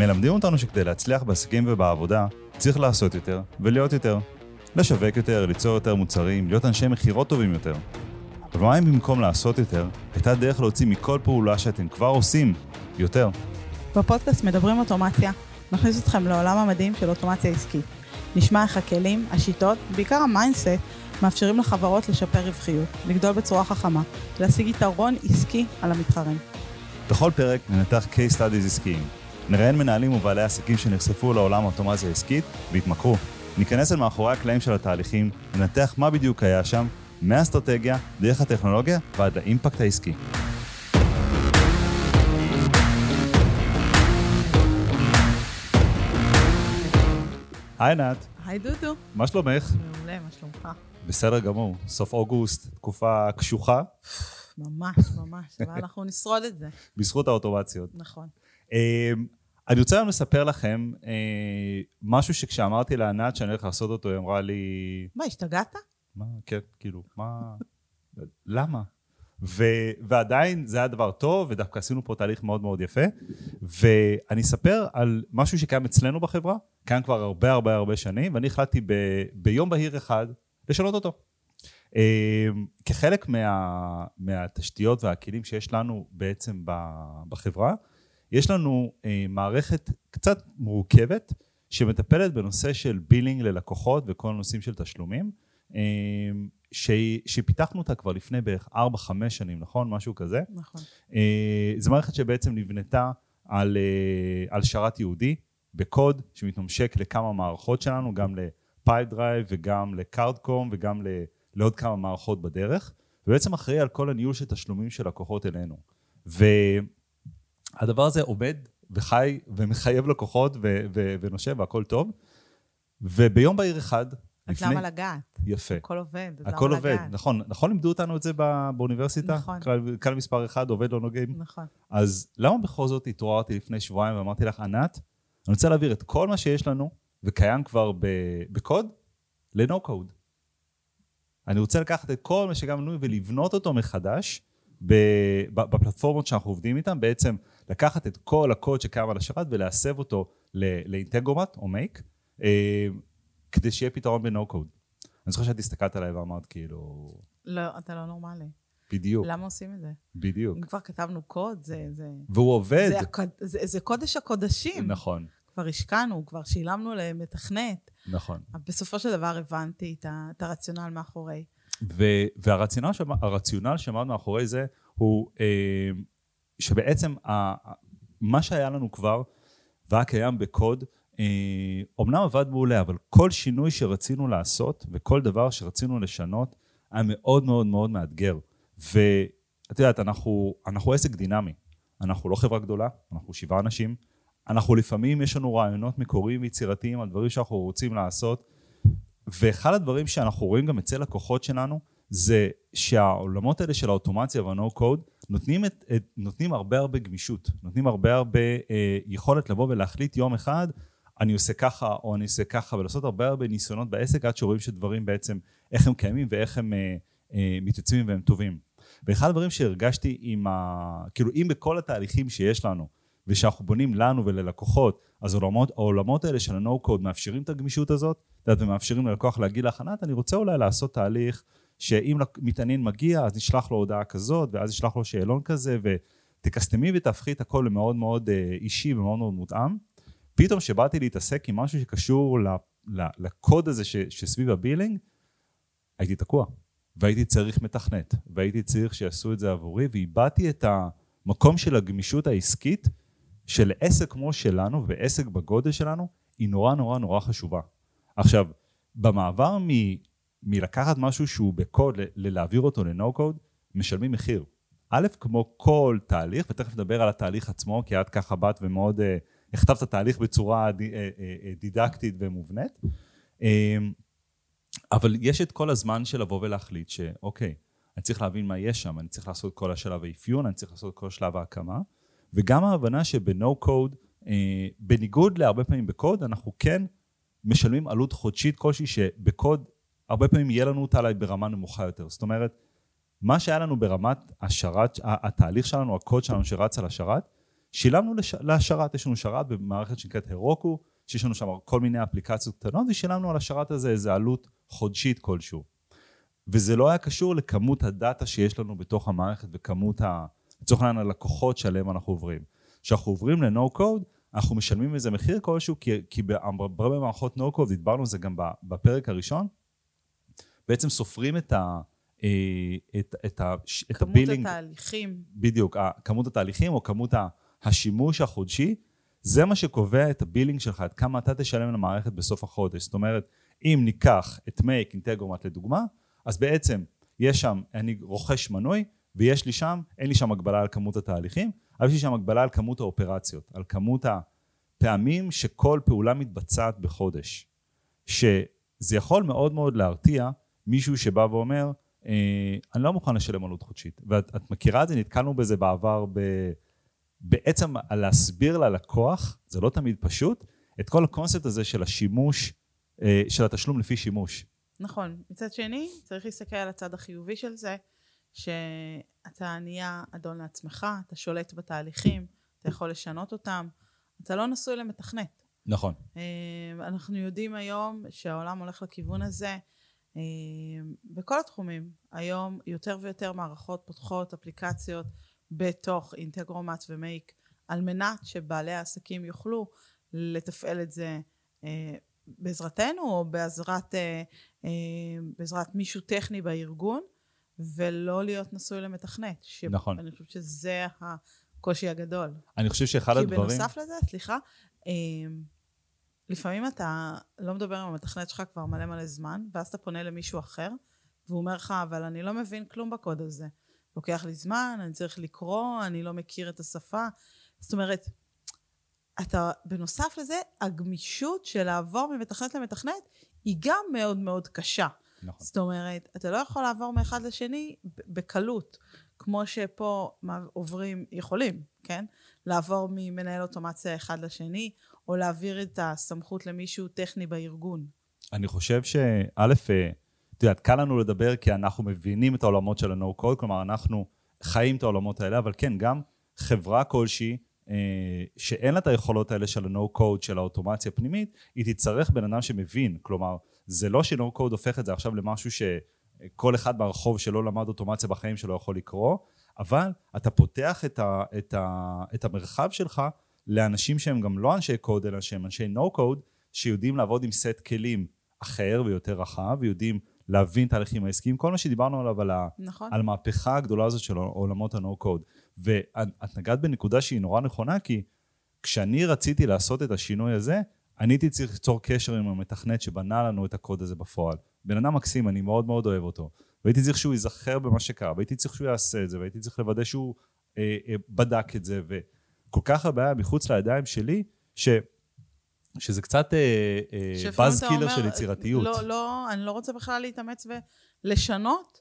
מלמדים אותנו שכדי להצליח בעסקים ובעבודה, צריך לעשות יותר ולהיות יותר. לשווק יותר, ליצור יותר מוצרים, להיות אנשי מכירות טובים יותר. אבל מה אם במקום לעשות יותר, הייתה דרך להוציא מכל פעולה שאתם כבר עושים יותר? בפודקאסט מדברים אוטומציה. נכניס אתכם לעולם המדהים של אוטומציה עסקית. נשמע איך הכלים, השיטות, בעיקר ה mindset, מאפשרים לחברות לשפר רווחיות, לגדול בצורה חכמה, להשיג יתרון עסקי על המתחרים. בכל פרק ננתח case studies עסקיים. נראיין מנהלים ובעלי עסקים שנחשפו לעולם האוטומציה העסקית והתמכרו. ניכנס אל מאחורי הקלעים של התהליכים, ננתח מה בדיוק היה שם, מהאסטרטגיה, דרך הטכנולוגיה ועד לאימפקט העסקי. היי עינת, היי דודו. מה שלומך? מעולה, מה שלומך? בסדר גמור, סוף אוגוסט, תקופה קשוחה, ממש, ממש, אבל אנחנו נשרוד את זה. בזכות האוטומציות. נכון. אני רוצה היום לספר לכם אה, משהו שכשאמרתי לענת שאני הולך לעשות אותו, היא אמרה לי, מה, השתגעת? מה, כן, כאילו, מה, למה? ו, ועדיין זה היה דבר טוב, ודווקא עשינו פה תהליך מאוד מאוד יפה. ואני אספר על משהו שקיים אצלנו בחברה, קיים כבר הרבה הרבה הרבה שנים, ואני החלטתי ב, ביום בהיר אחד לשנות אותו. אה, כחלק מה, מהתשתיות והכלים שיש לנו בעצם בחברה, יש לנו אה, מערכת קצת מורכבת שמטפלת בנושא של בילינג ללקוחות וכל הנושאים של תשלומים, אה, ש, שפיתחנו אותה כבר לפני בערך 4-5 שנים, נכון? משהו כזה. נכון. אה, זו מערכת שבעצם נבנתה על, אה, על שרת יהודי בקוד שמתממשק לכמה מערכות שלנו, גם ל Pipedrive וגם ל Cardcom וגם ל, לעוד כמה מערכות בדרך, ובעצם אחראי על כל הניהול של תשלומים של לקוחות אלינו. והדבר הזה עובד וחי ומחייב לקוחות ו- ו- ונושב והכל טוב. וביום בהיר אחד, אז למה לגעת? יפה. הכל עובד, אז הכל למה עובד, לגעת? נכון, נכון לימדו אותנו את זה בא- באוניברסיטה? נכון. כלל, כלל מספר אחד, עובד לא נוגעים. נכון. אז למה בכל זאת התעוררתי לפני שבועיים ואמרתי לך, ענת, אני רוצה להעביר את כל מה שיש לנו, וקיים כבר ב- בקוד, ל-no code. אני רוצה לקחת את כל מה שגם לנו ולבנות אותו מחדש בפלטפורמות שאנחנו עובדים איתן, בעצם לקחת את כל הקוד שקיים על השרת ולהסב אותו לאינטגרומט או מייק, אה, כדי שיהיה פתרון ב-no code. אני זוכר שאת הסתכלת עליי ואמרת כאילו, לא, אתה לא נורמלי. בדיוק, למה עושים את זה? בדיוק. אם כבר כתבנו קוד, זה... זה... והוא עובד. זה, הקוד- זה, זה קודש הקודשים. נכון, כבר השקענו, כבר שילמנו למתכנת. נכון. אבל בסופו של דבר הבנתי את, ה, את הרציונל מאחורי. ו- והרציונל שעמד, הרציונל שעמד מאחורי זה הוא אה, שבעצם ה- מה שהיה לנו כבר והיה קיים בקוד, אה, אומנם עבד מעולה, אבל כל שינוי שרצינו לעשות וכל דבר שרצינו לשנות היה מאוד מאוד מאוד מאתגר. ואת יודעת, אנחנו, אנחנו עסק דינמי. אנחנו לא חברה גדולה, אנחנו שבעה אנשים. אנחנו לפעמים, יש לנו רעיונות מקוריים ויצירתיים על דברים שאנחנו רוצים לעשות. ואחד הדברים שאנחנו רואים גם אצל לקוחות שלנו, זה שהעולמות האלה של האוטומציה והנו קוד נותנים, את, את, נותנים הרבה הרבה גמישות, נותנים הרבה הרבה אה, יכולת לבוא ולהחליט יום אחד, אני עושה ככה או אני עושה ככה, ולעשות הרבה הרבה ניסיונות בעסק עד שרואים שדברים בעצם, איך הם קיימים ואיך הם אה, אה, מתייצבים והם טובים. ואחד הדברים שהרגשתי עם ה... כאילו, אם בכל התהליכים שיש לנו, ושאנחנו בונים לנו וללקוחות, אז העולמות, העולמות האלה של ה-No-Code מאפשרים את הגמישות הזאת, ומאפשרים ללקוח להגיד לך, אני רוצה אולי לעשות תהליך שאם מתעניין מגיע, אז נשלח לו הודעה כזאת, ואז נשלח לו שאלון כזה, ותקסטמי ותהפכי את הכל למאוד מאוד אה, אישי ומאוד מאוד מותאם. פתאום כשבאתי להתעסק עם משהו שקשור לקוד הזה שסביב ה billing, הייתי תקוע. והייתי צריך מתכנת, והייתי צריך שיעשו את זה עבורי, ואיבדתי את המקום של הגמישות העסקית, של עסק כמו שלנו, ועסק בגודל שלנו, היא נורא נורא נורא חשובה. עכשיו, במעבר מלקחת משהו שהוא בקוד, ללהעביר אותו ל no code, משלמים מחיר. א', כמו כל תהליך, ותכף נדבר על התהליך עצמו, כי את ככה באת ומאוד אה, הכתבת את התהליך בצורה אה, אה, אה, דידקטית ומובנית. אה, אבל יש את כל הזמן של לבוא ולהחליט שאוקיי, אני צריך להבין מה יש שם, אני צריך לעשות כל השלב האפיון, אני צריך לעשות כל שלב ההקמה, וגם ההבנה שבנו קוד, אה, בניגוד להרבה פעמים בקוד, אנחנו כן משלמים עלות חודשית כלשהי שבקוד הרבה פעמים יהיה לנו אותה אולי ברמה נמוכה יותר. זאת אומרת, מה שהיה לנו ברמת השרת, התהליך שלנו, הקוד שלנו שרץ על השרת, שילמנו לש... להשרת, יש לנו שרת במערכת שנקראת הרוקו, שיש לנו שם כל מיני אפליקציות קטנות, ושילמנו על השרת הזה איזה עלות חודשית כלשהו. וזה לא היה קשור לכמות הדאטה שיש לנו בתוך המערכת וכמות, ה... לצורך העניין הלקוחות שעליהם אנחנו עוברים. כשאנחנו עוברים ל-No Code, אנחנו משלמים איזה מחיר כלשהו, כי, כי בהרבה מערכות No Code, דיברנו על זה גם בפרק הראשון, בעצם סופרים את ה... אה, את, את, ה, את הבילינג. כמות התהליכים. בדיוק, כמות התהליכים או כמות השימוש החודשי, זה מה שקובע את ה billing שלך, את כמה אתה תשלם למערכת בסוף החודש. זאת אומרת, אם ניקח את Make Integromat לדוגמה, אז בעצם יש שם, אני רוכש מנוי, ויש לי שם, אין לי שם הגבלה על כמות התהליכים, אבל יש לי שם הגבלה על כמות האופרציות, על כמות הפעמים שכל פעולה מתבצעת בחודש. שזה יכול מאוד מאוד להרתיע מישהו שבא ואומר, אה, אני לא מוכן לשלם עלות חודשית. ואת מכירה את זה, נתקלנו בזה בעבר ב... בעצם להסביר ללקוח, זה לא תמיד פשוט, את כל הקונספט הזה של השימוש, אה, של התשלום לפי שימוש. נכון. מצד שני, צריך להסתכל על הצד החיובי של זה, שאתה נהיה אדון לעצמך, אתה שולט בתהליכים, אתה יכול לשנות אותם, אתה לא נשוי למתכנת. נכון. אה, אנחנו יודעים היום שהעולם הולך לכיוון הזה. אה, בכל התחומים. היום יותר ויותר מערכות פותחות אפליקציות בתוך אינטגרומט ומייק, על מנת שבעלי העסקים יוכלו לתפעל את זה אה, בעזרתנו או בעזרת, אה, בעזרת מישהו טכני בארגון, ולא להיות נשוי למתכנת. נכון. אני חושבת שזה הקושי הגדול. אני חושב שאחד כי הדברים... כי בנוסף לזה, סליחה, לפעמים אתה לא מדבר עם המתכנת שלך כבר מלא מלא זמן, ואז אתה פונה למישהו אחר, והוא אומר לך, אבל אני לא מבין כלום בקוד הזה. לוקח לי זמן, אני צריך לקרוא, אני לא מכיר את השפה. זאת אומרת, אתה, בנוסף לזה, הגמישות של לעבור ממתכנת למתכנת היא גם מאוד מאוד קשה. נכון. זאת אומרת, אתה לא יכול לעבור מאחד לשני בקלות, כמו שפה עוברים, יכולים, כן? לעבור ממנהל אוטומציה אחד לשני, או להעביר את הסמכות למישהו טכני בארגון? אני חושב שא', אה, את יודעת, קל לנו לדבר כי אנחנו מבינים את העולמות של ה-No Code, כלומר אנחנו חיים את העולמות האלה, אבל כן, גם חברה כלשהי אה, שאין לה את היכולות האלה של ה-No Code, של האוטומציה הפנימית, היא תצטרך בן אדם שמבין, כלומר, זה לא ש-No Code הופך את זה עכשיו למשהו שכל אחד ברחוב שלא למד אוטומציה בחיים שלו יכול לקרוא, אבל אתה פותח את, ה, את, ה, את המרחב שלך לאנשים שהם גם לא אנשי קוד, אלא שהם אנשי נו קוד, שיודעים לעבוד עם סט כלים אחר ויותר רחב, ויודעים להבין תהליכים העסקיים, כל מה שדיברנו עליו על, נכון. על המהפכה הגדולה הזאת של עולמות הנו קוד. ואת נגעת בנקודה שהיא נורא נכונה, כי כשאני רציתי לעשות את השינוי הזה, אני הייתי צריך ליצור קשר עם המתכנת שבנה לנו את הקוד הזה בפועל. בן אדם מקסים, אני מאוד מאוד אוהב אותו. והייתי צריך שהוא ייזכר במה שקרה, והייתי צריך שהוא יעשה את זה, והייתי צריך לוודא שהוא אה, אה, בדק את זה, כל כך הרבה היה מחוץ לידיים שלי, ש... שזה קצת באז אה, קילר אה, של יצירתיות. לא, לא, אני לא רוצה בכלל להתאמץ ולשנות,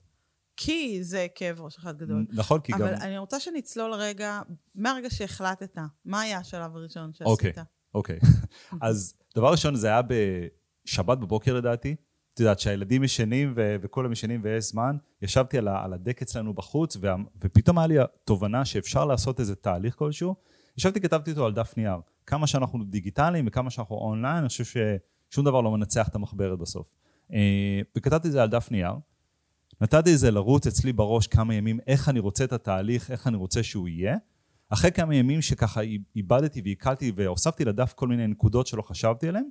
כי זה כאב ראש אחד גדול. נכון, כי אבל גם... אבל אני רוצה שנצלול רגע, מהרגע שהחלטת, מה היה השלב הראשון שעשית? אוקיי, אוקיי. אז דבר ראשון, זה היה בשבת בבוקר לדעתי. את יודעת, שהילדים ישנים ו- וכולם ישנים ויש זמן, ישבתי על, ה- על הדק אצלנו בחוץ, וה- ופתאום היה לי התובנה שאפשר לעשות איזה תהליך כלשהו, ישבתי, כתבתי אותו על דף נייר. כמה שאנחנו דיגיטליים וכמה שאנחנו אונליין, אני חושב ששום דבר לא מנצח את המחברת בסוף. אה, וכתבתי את זה על דף נייר. נתתי את זה לרוץ אצלי בראש כמה ימים, איך אני רוצה את התהליך, איך אני רוצה שהוא יהיה. אחרי כמה ימים שככה איבדתי ועיכלתי והוספתי לדף כל מיני נקודות שלא חשבתי עליהן,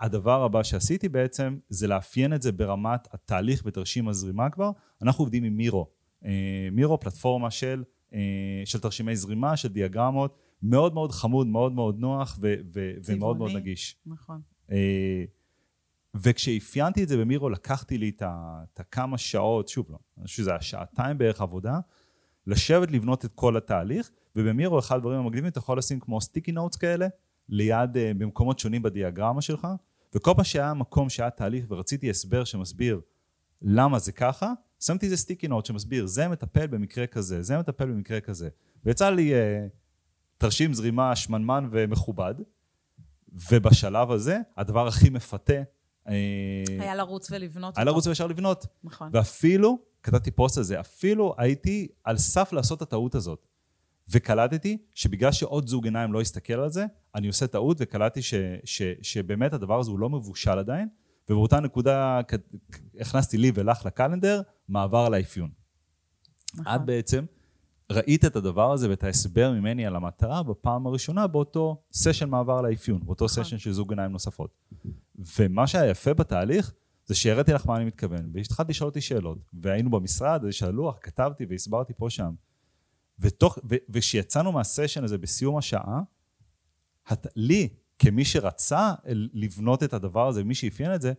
הדבר הבא שעשיתי בעצם זה לאפיין את זה ברמת התהליך בתרשים הזרימה כבר. אנחנו עובדים עם מירו. אה, מירו פלטפורמה של, אה, של תרשימי זרימה, של דיאגרמות, מאוד מאוד חמוד, מאוד מאוד נוח ו- ו- ומאוד מאוד נגיש. נכון. אה, וכשאפיינתי את זה במירו, לקחתי לי את הכמה שעות, שוב לא, אני חושב שזה היה שעתיים בערך עבודה, לשבת לבנות את כל התהליך, ובמירו אחד הדברים המגניבים, אתה יכול לשים כמו סטיקי נוטס כאלה, ליד, uh, במקומות שונים בדיאגרמה שלך, וכל פעם שהיה מקום שהיה תהליך ורציתי הסבר שמסביר למה זה ככה, שמתי איזה סטיקי נוט שמסביר, זה מטפל במקרה כזה, זה מטפל במקרה כזה. ויצא לי uh, תרשים זרימה שמנמן ומכובד, ובשלב הזה, הדבר הכי מפתה... אה, היה לרוץ ולבנות היה אותו. לרוץ וישר לבנות. נכון. ואפילו, כתבתי פוסט על זה, אפילו הייתי על סף לעשות את הטעות הזאת. וקלטתי שבגלל שעוד זוג עיניים לא הסתכל על זה, אני עושה טעות וקלטתי ש, ש, שבאמת הדבר הזה הוא לא מבושל עדיין, ובאותה נקודה הכנסתי לי ולך לקלנדר, מעבר על האפיון. נכון. את בעצם ראית את הדבר הזה ואת ההסבר ממני על המטרה בפעם הראשונה באותו סשן מעבר לאפיון, באותו נכון. סשן של זוג עיניים נוספות. ומה שהיה יפה בתהליך, זה שהראיתי לך מה אני מתכוון, והתחלתי לשאול אותי שאלות, והיינו במשרד, יש הלוח, כתבתי והסברתי פה שם. ותוך, ו, וכשיצאנו מהסשן הזה בסיום השעה, הת, לי, כמי שרצה לבנות את הדבר הזה, מי שאפיין את זה,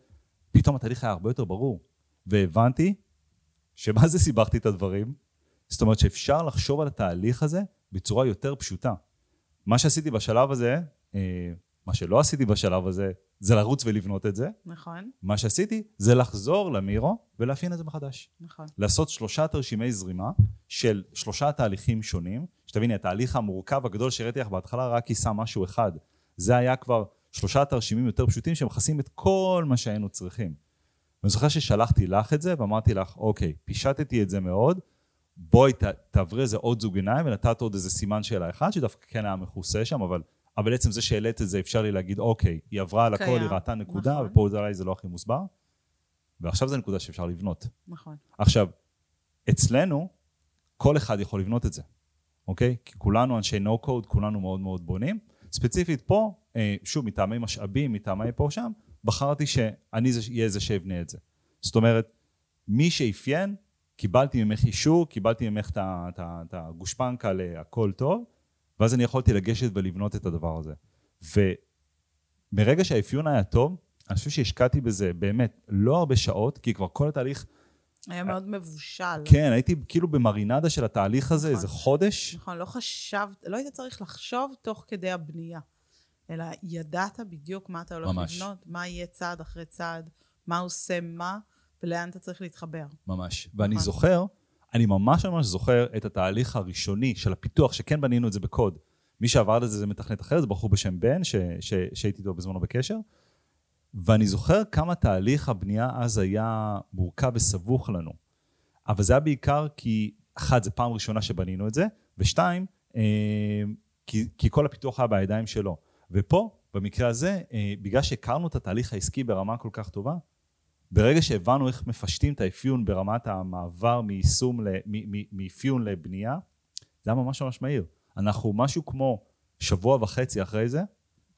פתאום התהליך היה הרבה יותר ברור. והבנתי שמה זה סיבכתי את הדברים? זאת אומרת שאפשר לחשוב על התהליך הזה בצורה יותר פשוטה. מה שעשיתי בשלב הזה, אה, מה שלא עשיתי בשלב הזה, זה לרוץ ולבנות את זה. נכון. מה שעשיתי זה לחזור למירו ולאפיין את זה מחדש. נכון. לעשות שלושה תרשימי זרימה של שלושה תהליכים שונים. שתביני, התהליך המורכב הגדול שהראיתי לך בהתחלה רק יישא משהו אחד. זה היה כבר שלושה תרשימים יותר פשוטים שמכסים את כל מה שהיינו צריכים. ואני זוכר ששלחתי לך את זה ואמרתי לך, אוקיי, פישטתי את זה מאוד, בואי ת, תעברי איזה עוד זוג עיניים ונתת עוד איזה סימן שאלה אחד שדווקא כן היה מכוסה שם, אבל, אבל עצם זה שהעלית את זה אפשר לי להגיד, אוקיי, היא עברה על הכל, היא ראתה נקודה, נכון. ופה אולי זה לא הכי מוסבר, ועכשיו זו נקודה שאפשר לבנות. נכון. עכשיו, אצלנו, כל אחד יכול לבנות את זה, אוקיי? כי כולנו אנשי no code, כולנו מאוד מאוד בונים. ספציפית פה, אה, שוב, מטעמי משאבים, מטעמי פה שם, בחרתי שאני אהיה זה שאבנה את זה. זאת אומרת, מי שאפיין, קיבלתי ממך אישור, קיבלתי ממך את הגושפנקה להכל טוב, ואז אני יכולתי לגשת ולבנות את הדבר הזה. ומרגע שהאפיון היה טוב, אני חושב שהשקעתי בזה באמת לא הרבה שעות, כי כבר כל התהליך... היה מאוד מבושל. כן, הייתי כאילו במרינדה של התהליך הזה נכון, איזה חודש. נכון, לא חשבת, לא היית צריך לחשוב תוך כדי הבנייה, אלא ידעת בדיוק מה אתה הולך ממש. לבנות, מה יהיה צעד אחרי צעד, מה עושה מה. ולאן אתה צריך להתחבר. ממש. ואני נכון. זוכר, אני ממש ממש זוכר את התהליך הראשוני של הפיתוח, שכן בנינו את זה בקוד. מי שעבר לזה זה מתכנת אחר, זה בחור בשם בן, ש, ש, שהייתי איתו בזמנו בקשר. ואני זוכר כמה תהליך הבנייה אז היה מורכב וסבוך לנו. אבל זה היה בעיקר כי, אחת, זו פעם ראשונה שבנינו את זה, ושתיים, אה, כי, כי כל הפיתוח היה בידיים שלו. ופה, במקרה הזה, אה, בגלל שהכרנו את התהליך העסקי ברמה כל כך טובה, ברגע שהבנו איך מפשטים את האפיון ברמת המעבר מיישום, מאפיון לבנייה, זה היה ממש ממש מהיר. אנחנו משהו כמו שבוע וחצי אחרי זה,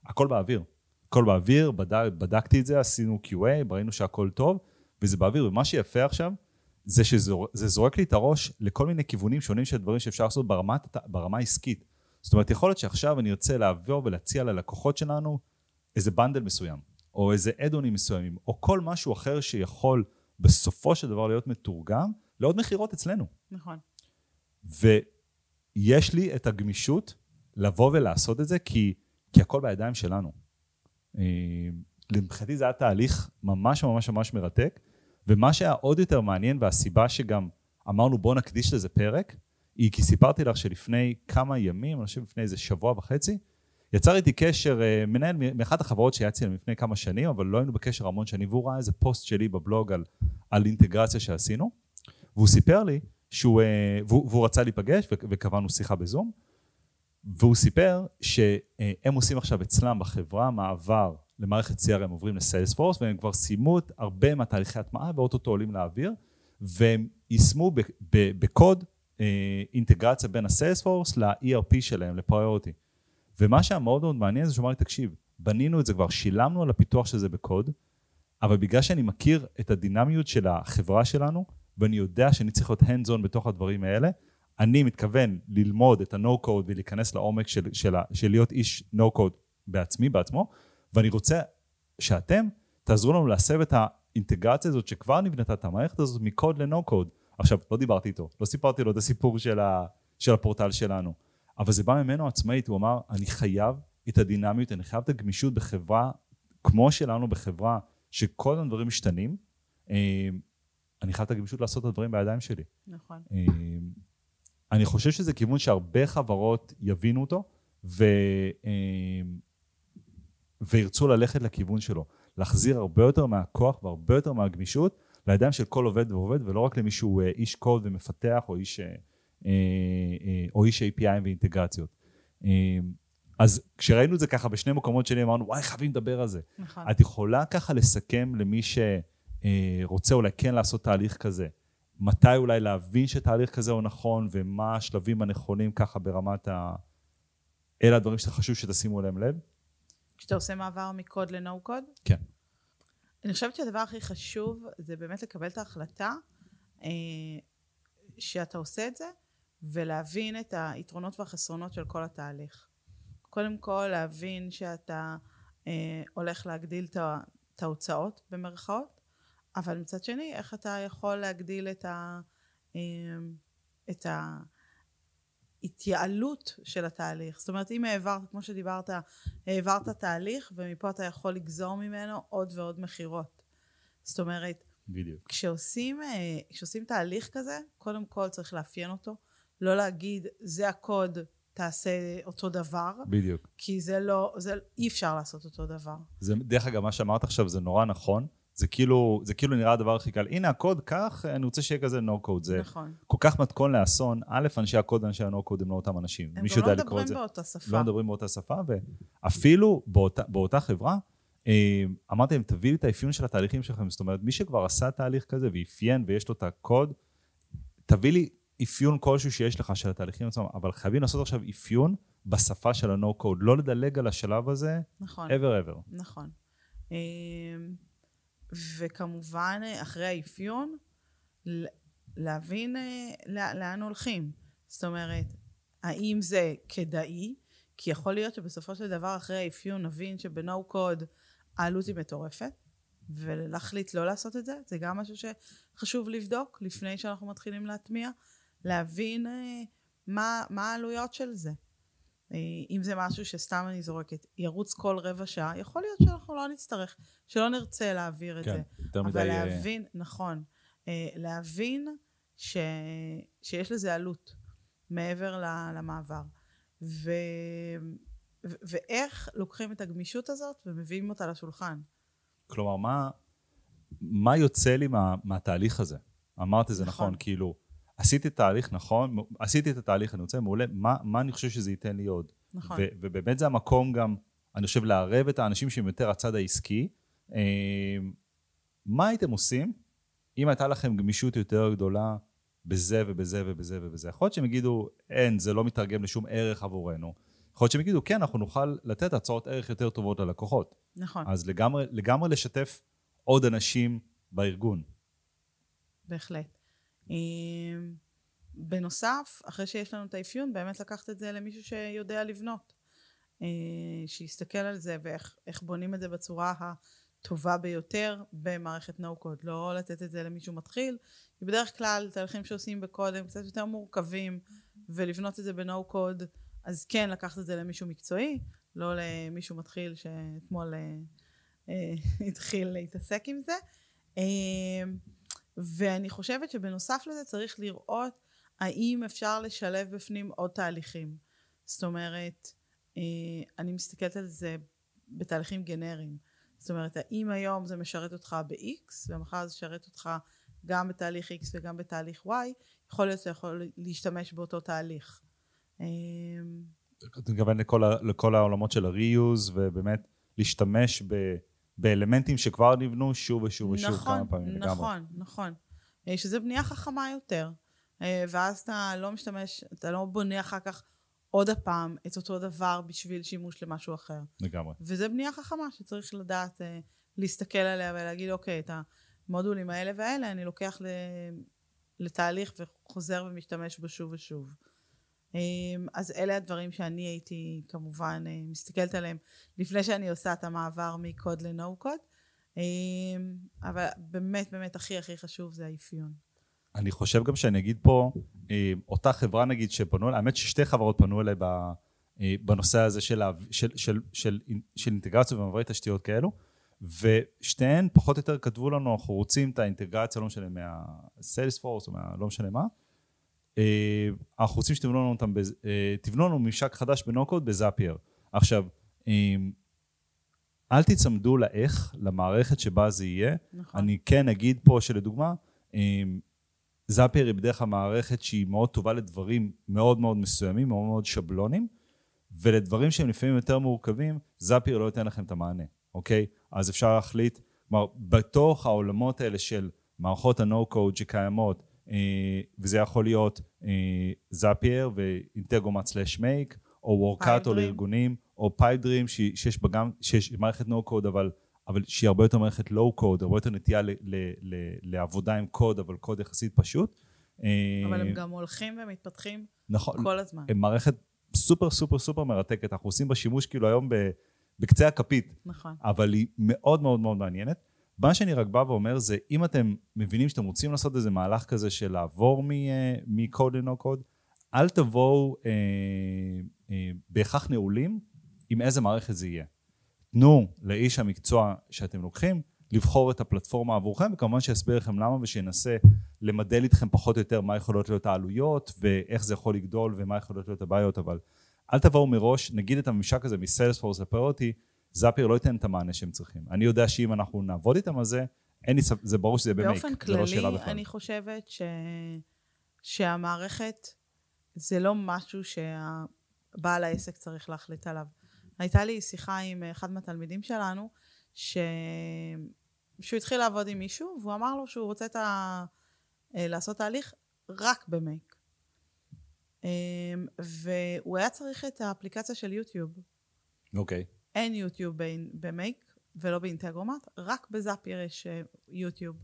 הכל באוויר. הכל באוויר, בדק, בדקתי את זה, עשינו QA, ראינו שהכל טוב, וזה באוויר. ומה שיפה עכשיו, זה שזה זורק לי את הראש לכל מיני כיוונים שונים של דברים שאפשר לעשות ברמת, ברמה העסקית. זאת אומרת, יכול להיות שעכשיו אני ארצה לעבור ולהציע ללקוחות שלנו איזה בנדל מסוים. או איזה אדונים מסוימים, או כל משהו אחר שיכול בסופו של דבר להיות מתורגם לעוד מכירות אצלנו. נכון. ויש לי את הגמישות לבוא ולעשות את זה, כי, כי הכל בידיים שלנו. אה, מבחינתי זה היה תהליך ממש ממש ממש מרתק, ומה שהיה עוד יותר מעניין, והסיבה שגם אמרנו בואו נקדיש לזה פרק, כי סיפרתי לך שלפני כמה ימים, אני חושב לפני איזה שבוע וחצי, יצר איתי קשר אה, מנהל מאחת החברות שיצאתי להם לפני כמה שנים, אבל לא היינו בקשר המון שנים, והוא ראה איזה פוסט שלי בבלוג על, על אינטגרציה שעשינו, והוא סיפר לי שהוא, אה, והוא, והוא רצה להיפגש וקבענו שיחה בזום, והוא סיפר שהם עושים עכשיו אצלם בחברה מעבר למערכת CRM עוברים ל Salesforce והם כבר סיימו הרבה מהתהליכי הטמעה ואו-טו-טו עולים לאוויר והם יישמו בקוד אה, אינטגרציה בין הסיילספורס ל-ERP שלהם, לפריוריטי. ומה שהיה מאוד מאוד מעניין זה שהוא אמר לי, תקשיב, בנינו את זה כבר, שילמנו על הפיתוח של זה בקוד, אבל בגלל שאני מכיר את הדינמיות של החברה שלנו, ואני יודע שאני צריך להיות hands on בתוך הדברים האלה, אני מתכוון ללמוד את ה-no code ולהיכנס לעומק של, של, של להיות איש no code בעצמי, בעצמו, ואני רוצה שאתם תעזרו לנו להסב את האינטגרציה הזאת שכבר נבנתה את המערכת הזאת מקוד ל-no code. עכשיו, לא דיברתי איתו, לא סיפרתי לו את הסיפור של, ה, של הפורטל שלנו. אבל זה בא ממנו עצמאית, הוא אמר, אני חייב את הדינמיות, אני חייב את הגמישות בחברה, כמו שלנו בחברה, שכל הזמן דברים משתנים, אה, אני חייב את הגמישות לעשות את הדברים בידיים שלי. נכון. אה, אני חושב שזה כיוון שהרבה חברות יבינו אותו, ו... אה, וירצו ללכת לכיוון שלו. להחזיר הרבה יותר מהכוח והרבה יותר מהגמישות לידיים של כל עובד ועובד, ולא רק למי שהוא איש קוד ומפתח או איש או איש API ואינטגרציות. אה, אז כשראינו את זה ככה בשני מקומות שלי, אמרנו, וואי, חייבים לדבר על זה. נכון. את יכולה ככה לסכם למי שרוצה אולי כן לעשות תהליך כזה, מתי אולי להבין שתהליך כזה הוא נכון, ומה השלבים הנכונים ככה ברמת ה... אלה הדברים שאתה חשוב שתשימו אליהם לב? כשאתה עושה מעבר מקוד ל-No קוד? כן. אני חושבת שהדבר הכי חשוב זה באמת לקבל את ההחלטה אה, שאתה עושה את זה, ולהבין את היתרונות והחסרונות של כל התהליך. קודם כל להבין שאתה אה, הולך להגדיל את ההוצאות במרכאות, אבל מצד שני איך אתה יכול להגדיל את, ה, אה, את ההתייעלות של התהליך. זאת אומרת אם העברת, כמו שדיברת, העברת תהליך ומפה אתה יכול לגזור ממנו עוד ועוד מכירות. זאת אומרת בדיוק. כשעושים, אה, כשעושים תהליך כזה, קודם כל צריך לאפיין אותו, לא להגיד זה הקוד, תעשה אותו דבר, בדיוק. כי זה לא, זה אי אפשר לעשות אותו דבר. זה, דרך אגב, מה שאמרת עכשיו זה נורא נכון. זה כאילו, זה כאילו נראה הדבר הכי קל. הנה הקוד, כך, אני רוצה שיהיה כזה no code. זה נכון. כל כך מתכון לאסון. א', אנשי הקוד ואנשי ה-no code הם לא אותם אנשים. הם מישהו גם לא לקרוא את מדברים זה? באותה שפה. לא מדברים באותה שפה, ואפילו באותה, באותה חברה, אה, אמרתי להם, תביא לי את האפיון של התהליכים שלכם. זאת אומרת, מי שכבר עשה תהליך כזה ואפיין ויש לו את הקוד, תביא לי אפיון כלשהו שיש לך של התהליכים עצמם, אבל חייבים לעשות עכשיו אפיון בשפה של ה-no code, לא לדלג על השלב הזה, נכון. ever ever. נכון. אמ, וכמובן, אחרי האפיון, להבין אה, לא- לאן הולכים. זאת אומרת, האם זה כדאי? כי יכול להיות שבסופו של דבר, אחרי האפיון, נבין שבנו קוד העלות היא מטורפת, ולהחליט לא לעשות את זה, זה גם משהו שחשוב לבדוק לפני שאנחנו מתחילים להטמיע, להבין אה, מה, מה העלויות של זה. אה, אם זה משהו שסתם אני זורקת, ירוץ כל רבע שעה, יכול להיות שאנחנו לא נצטרך, שלא נרצה להעביר את זה. יותר אבל. אה, להבין, נכון, להבין ש, שיש לזה עלות מעבר ל- למעבר. ו, ו, ואיך לוקחים את הגמישות הזאת ומביאים אותה לשולחן. כלומר, מה, מה יוצא לי מה, מהתהליך הזה? אמרת את זה נכון, נכון. כאילו, עשיתי תהליך נכון, עשיתי את התהליך, אני רוצה, מעולה, מה, מה אני חושב שזה ייתן לי עוד? נכון. ו- ובאמת זה המקום גם, אני חושב, לערב את האנשים שהם יותר הצד העסקי. אה, מה הייתם עושים אם הייתה לכם גמישות יותר גדולה בזה ובזה ובזה ובזה? יכול להיות שהם יגידו, אין, זה לא מתרגם לשום ערך עבורנו. יכול להיות שהם יגידו, כן, אנחנו נוכל לתת הצעות ערך יותר טובות ללקוחות. נכון, אז לגמרי, לגמרי לשתף עוד אנשים בארגון. בהחלט. אה, בנוסף, אחרי שיש לנו את האפיון, באמת לקחת את זה למישהו שיודע לבנות. אה, שיסתכל על זה ואיך איך בונים את זה בצורה הטובה ביותר במערכת code. לא לתת את זה למישהו מתחיל, כי בדרך כלל תהליכים שעושים בקוד הם קצת יותר מורכבים, ולבנות את זה code, אז כן לקחת את זה למישהו מקצועי, לא למישהו מתחיל שאתמול אה, אה, התחיל להתעסק עם זה. ואני חושבת שבנוסף לזה צריך לראות האם אפשר לשלב בפנים עוד תהליכים. זאת אומרת, אה, אני מסתכלת על זה בתהליכים גנריים. זאת אומרת, האם היום זה משרת אותך ב-X, ומחר זה משרת אותך גם בתהליך X וגם בתהליך Y, יכול להיות שאתה יכול להשתמש באותו תהליך. אה, אתה מתכוון לכל, לכל העולמות של ה-reuse, ובאמת להשתמש ב, באלמנטים שכבר נבנו שוב ושוב ושוב נכון, כמה פעמים לגמרי. נכון, נכון. אה, שזה בנייה חכמה יותר. אה, ואז אתה לא משתמש, אתה לא בונה אחר כך עוד הפעם את אותו דבר בשביל שימוש למשהו אחר. לגמרי. וזה בנייה חכמה שצריך לדעת אה, להסתכל עליה ולהגיד, אוקיי, את המודולים האלה והאלה אני לוקח לתהליך וחוזר ומשתמש בו שוב ושוב. אה, אז אלה הדברים שאני הייתי כמובן אה, מסתכלת עליהם לפני שאני עושה את המעבר מקוד ל-no code. אה, אבל באמת באמת הכי הכי חשוב זה האפיון. אני חושב גם שאני אגיד פה, אה, אותה חברה נגיד שפנו אליי, האמת ששתי חברות פנו אליי אה, בנושא הזה של, של, של, של, של אינטגרציה ומעברי תשתיות כאלו, ושתיהן פחות או יותר כתבו לנו, אנחנו רוצים את האינטגרציה, לא משנה מה-Salesforce או מה, לא משנה מה, אנחנו רוצים שתבנו לנו אותם, אה, תבנו לנו ממשק חדש בנוקוד בזאפייר. עכשיו, אה, אל תצמדו לאיך, למערכת שבה זה יהיה, נכון. אני כן אגיד פה שלדוגמה, זאפייר היא בדרך כלל מערכת שהיא מאוד טובה לדברים מאוד מאוד מסוימים, מאוד מאוד שבלונים, ולדברים שהם לפעמים יותר מורכבים, זאפייר לא ייתן לכם את המענה, אוקיי? אז אפשר להחליט, כלומר, בתוך העולמות האלה של מערכות ה-No-Code שקיימות, אה, וזה יכול להיות אה, זאפייר ואינטגרומט סלאש מייק, או וורקאטו לארגונים, או פייפדרים שיש בה גם, שיש מערכת no-code אבל, אבל שהיא הרבה יותר מערכת low-code, הרבה יותר נטייה ל, ל, ל, לעבודה עם קוד, אבל קוד יחסית פשוט. אבל הם גם הולכים ומתפתחים נכון, כל הזמן. הם מערכת סופר סופר סופר מרתקת, אנחנו עושים בה שימוש כאילו היום בקצה הכפית. נכון. אבל היא מאוד מאוד מאוד מעניינת. מה שאני רק בא ואומר זה, אם אתם מבינים שאתם רוצים לעשות איזה מהלך כזה של לעבור מקוד לנו קוד, אל תבואו אה, אה, בהכרח נעולים עם איזה מערכת זה יהיה. תנו לאיש המקצוע שאתם לוקחים לבחור את הפלטפורמה עבורכם, וכמובן שיסביר לכם למה ושינסה למדל איתכם פחות או יותר מה יכולות להיות העלויות ואיך זה יכול לגדול ומה יכולות להיות הבעיות, אבל אל תבואו מראש, נגיד את הממשק הזה מסיילספורס לפריוריטי, זאפיר לא ייתן את המענה שהם צריכים. אני יודע שאם אנחנו נעבוד איתם על זה, אין לי ספק, זה ברור שזה יהיה במייק, באופן כללי, לא אני חושבת ש... שהמערכת זה לא משהו שהבעל העסק צריך להחליט עליו. הייתה לי שיחה עם אחד מהתלמידים שלנו, ש... שהוא התחיל לעבוד עם מישהו, והוא אמר לו שהוא רוצה את ה... אה, לעשות תהליך רק במייק. אמ, והוא היה צריך את האפליקציה של יוטיוב. אוקיי. Okay. אין יוטיוב במייק ולא באינטגרומט, רק בזאפייר יש יוטיוב.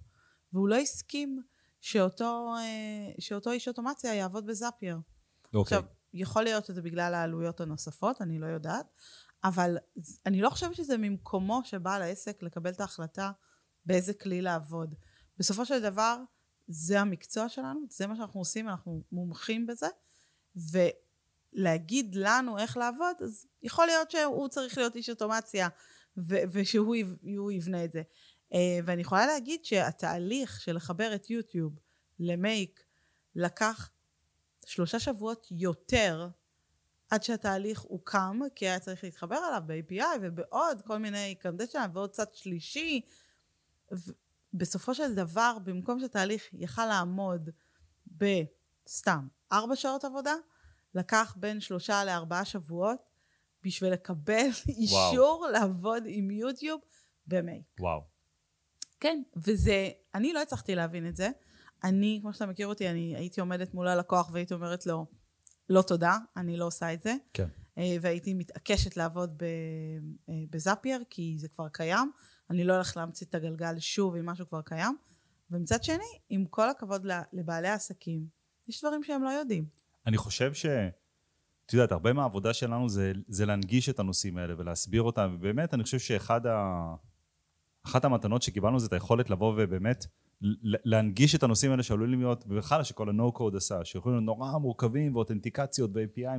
והוא לא הסכים שאותו, אה, שאותו איש אוטומציה יעבוד בזאפייר. אוקיי. עכשיו, יכול להיות שזה בגלל העלויות הנוספות, אני לא יודעת, אבל אני לא חושבת שזה ממקומו של בעל העסק לקבל את ההחלטה באיזה כלי לעבוד. בסופו של דבר, זה המקצוע שלנו, זה מה שאנחנו עושים, אנחנו מומחים בזה, ולהגיד לנו איך לעבוד, אז יכול להיות שהוא צריך להיות איש אוטומציה, ו- ושהוא יבנה את זה. אה, ואני יכולה להגיד שהתהליך של לחבר את יוטיוב למייק לקח שלושה שבועות יותר עד שהתהליך הוקם, כי היה צריך להתחבר אליו ב-API ובעוד כל מיני קונדשן ועוד צד שלישי. בסופו של דבר, במקום שהתהליך יכל לעמוד בסתם ארבע שעות עבודה, לקח בין שלושה לארבעה שבועות בשביל לקבל אישור. לעבוד עם יוטיוב במייק. וואו. כן, וזה, אני לא הצלחתי להבין את זה. אני, כמו שאתה מכיר אותי, אני הייתי עומדת מול הלקוח והייתי אומרת לו, לא תודה, אני לא עושה את זה. כן. אה, והייתי מתעקשת לעבוד אה, בזאפייר, כי זה כבר קיים. אני לא הולכת להמציא את הגלגל שוב אם משהו כבר קיים. ומצד שני, עם כל הכבוד לבעלי העסקים, יש דברים שהם לא יודעים. אני חושב ש... את יודעת, הרבה מהעבודה שלנו זה, זה להנגיש את הנושאים האלה ולהסביר אותם, ובאמת, אני חושב שאחת ה... אחת המתנות שקיבלנו זה את היכולת לבוא ובאמת להנגיש את הנושאים האלה שעלולים להיות, ובכלל שכל ה-No code עשה, שיכולים להיות נורא מורכבים ואותנטיקציות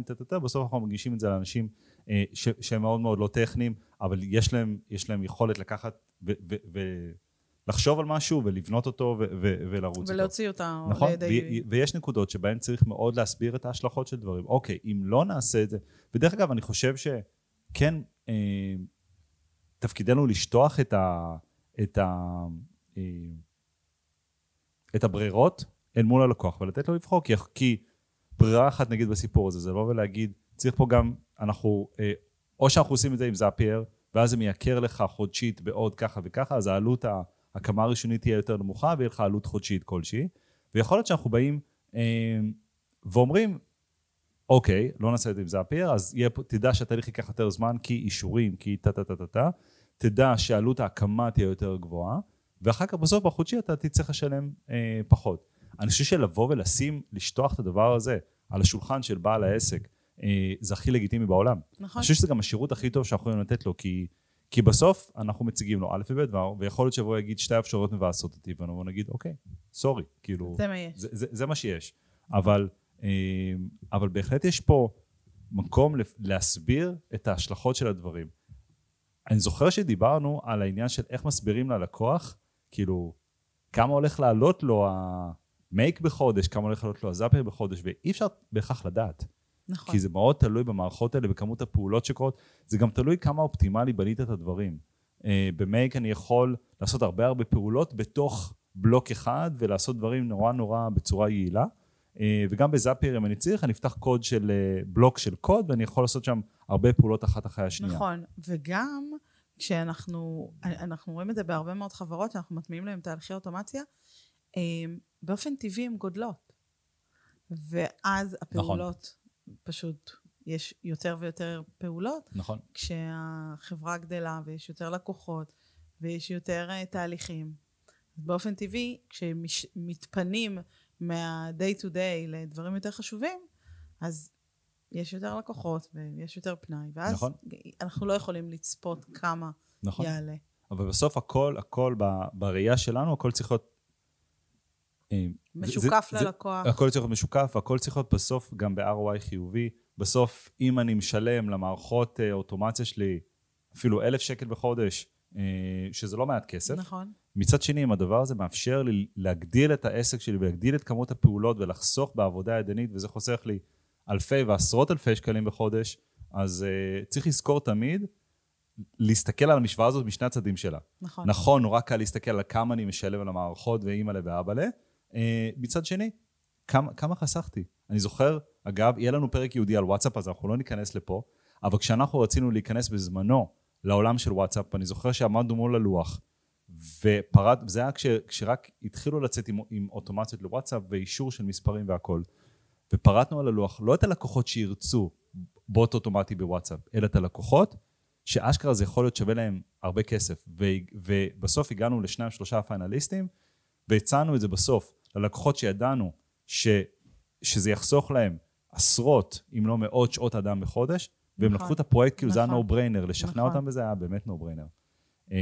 טטטט, בסוף אנחנו מנגישים את זה לאנשים אה, שהם מאוד מאוד לא טכניים, אבל יש להם, יש להם יכולת לקחת ולחשוב על משהו ולבנות אותו ולרוץ איתו. ולהוציא אותה נכון? לידי... ויש נקודות שבהן צריך מאוד להסביר את ההשלכות של דברים. אוקיי, אם לא נעשה את זה, ודרך אגב, אני חושב שכן, אה, תפקידנו לשטוח את ה... את ה אה, את הברירות אל מול הלקוח ולתת לו לבחור, כי, כי ברירה אחת נגיד בסיפור הזה זה לבוא ולהגיד, צריך פה גם, אנחנו, אה, או שאנחנו עושים את זה עם זאפייר, ואז זה מייקר לך חודשית בעוד ככה וככה, אז העלות ההקמה הראשונית תהיה יותר נמוכה, ויהיה לך עלות חודשית כלשהי, ויכול להיות שאנחנו באים אה, ואומרים, אוקיי, לא נעשה את זה עם זאפייר, אז יהיה, תדע שהתהליך ייקח יותר זמן, כי אישורים, כי טה טה טה טה טה, תדע שעלות ההקמה תהיה יותר גבוהה, ואחר כך בסוף בחודשי אתה תצטרך לשלם אה, פחות. אני חושב שלבוא ולשים, לשטוח את הדבר הזה על השולחן של בעל העסק, אה, זה הכי לגיטימי בעולם. נכון. אני חושב שזה גם השירות הכי טוב שאנחנו יכולים לתת לו, כי, כי בסוף אנחנו מציגים לו א' וב' דבר, ויכול להיות שיבוא יגיד שתי אפשרויות מבאסות אותי, ואנחנו נגיד, אוקיי, סורי, כאילו... זה מה יש. זה, זה, זה מה שיש. אבל, אה, אבל בהחלט יש פה מקום להסביר את ההשלכות של הדברים. אני זוכר שדיברנו על העניין של איך מסבירים ללקוח כאילו, כמה הולך לעלות לו המייק בחודש, כמה הולך לעלות לו הזאפר בחודש, ואי אפשר בהכרח לדעת. נכון. כי זה מאוד תלוי במערכות האלה, בכמות הפעולות שקורות, זה גם תלוי כמה אופטימלי בנית את הדברים. Uh, במייק אני יכול לעשות הרבה הרבה פעולות בתוך בלוק אחד ולעשות דברים נורא נורא בצורה יעילה. אה, וגם בזאפייר, אם אני צריך, אני אפתח קוד של אה, בלוק של קוד, ואני יכול לעשות שם הרבה פעולות אחת אחרי השנייה. נכון, וגם כשאנחנו אנחנו רואים את זה בהרבה מאוד חברות, שאנחנו מטמיעים להם תהליכי אוטומציה, אה, באופן טבעי הן גודלות. ואז הפעולות נכון. פשוט, יש יותר ויותר פעולות. נכון. כשהחברה גדלה ויש יותר לקוחות ויש יותר תהליכים. באופן טבעי, כשמתפנים מה-day to day לדברים יותר חשובים, אז יש יותר לקוחות ויש יותר פנאי, ואז נכון. אנחנו לא יכולים לצפות כמה נכון. יעלה. אבל בסוף הכל, הכל בראייה שלנו, הכל צריך להיות... אה, משוקף זה, ללקוח. זה, הכל צריך להיות משוקף, הכל צריך להיות בסוף גם ב-ROI חיובי. בסוף, אם אני משלם למערכות אה, אוטומציה שלי אפילו אלף שקל בחודש, אה, שזה לא מעט כסף. נכון. מצד שני, אם הדבר הזה מאפשר לי להגדיל את העסק שלי ולהגדיל את כמות הפעולות ולחסוך בעבודה ידנית, וזה חוסך לי אלפי ועשרות אלפי שקלים בחודש, אז uh, צריך לזכור תמיד להסתכל על המשוואה הזאת משני הצדדים שלה. נכון. נכון, נורא קל להסתכל על כמה אני משלם על המערכות ואימא'לה ואבא'לה. Uh, מצד שני, כמה, כמה חסכתי? אני זוכר, אגב, יהיה לנו פרק ייעודי על וואטסאפ, אז אנחנו לא ניכנס לפה, אבל כשאנחנו רצינו להיכנס בזמנו לעולם של וואטסאפ, אני זוכר שעמדנו מול הלוח, ופרד, זה היה כש, כשרק התחילו לצאת עם, עם אוטומציות לוואטסאפ ואישור של מספרים והכל. ופרטנו על הלוח לא את הלקוחות שירצו בוט אוטומטי בוואטסאפ, אלא את הלקוחות שאשכרה זה יכול להיות שווה להם הרבה כסף. ו, ובסוף הגענו לשניים שלושה פיינליסטים, והצענו את זה בסוף ללקוחות שידענו ש, שזה יחסוך להם עשרות, אם לא מאות שעות אדם בחודש, והם נכון, לקחו את הפרויקט כאילו נכון, זה היה no brainer, לשכנע נכון. אותם בזה היה באמת no brainer. אמ,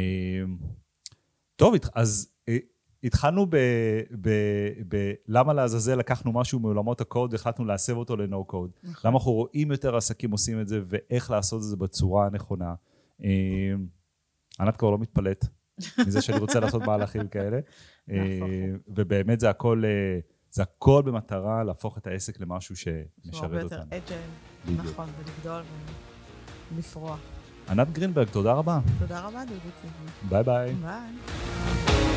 טוב, אז אה, התחלנו ב... ב, ב למה לעזאזל לקחנו משהו מעולמות הקוד והחלטנו להסב אותו לנו קוד. נכון. למה אנחנו רואים יותר עסקים עושים את זה ואיך לעשות את זה בצורה הנכונה. אמ, ענת כבר לא מתפלאת מזה שאני רוצה לעשות מהלכים כאלה. אמ, ובאמת זה הכל, אה, זה הכל במטרה להפוך את העסק למשהו שמשרת אותנו. הרבה יותר אג'ל, נכון, ולגדול ולפרוח. ענת גרינברג, תודה רבה. תודה רבה, דודו ביי ביי. ביי.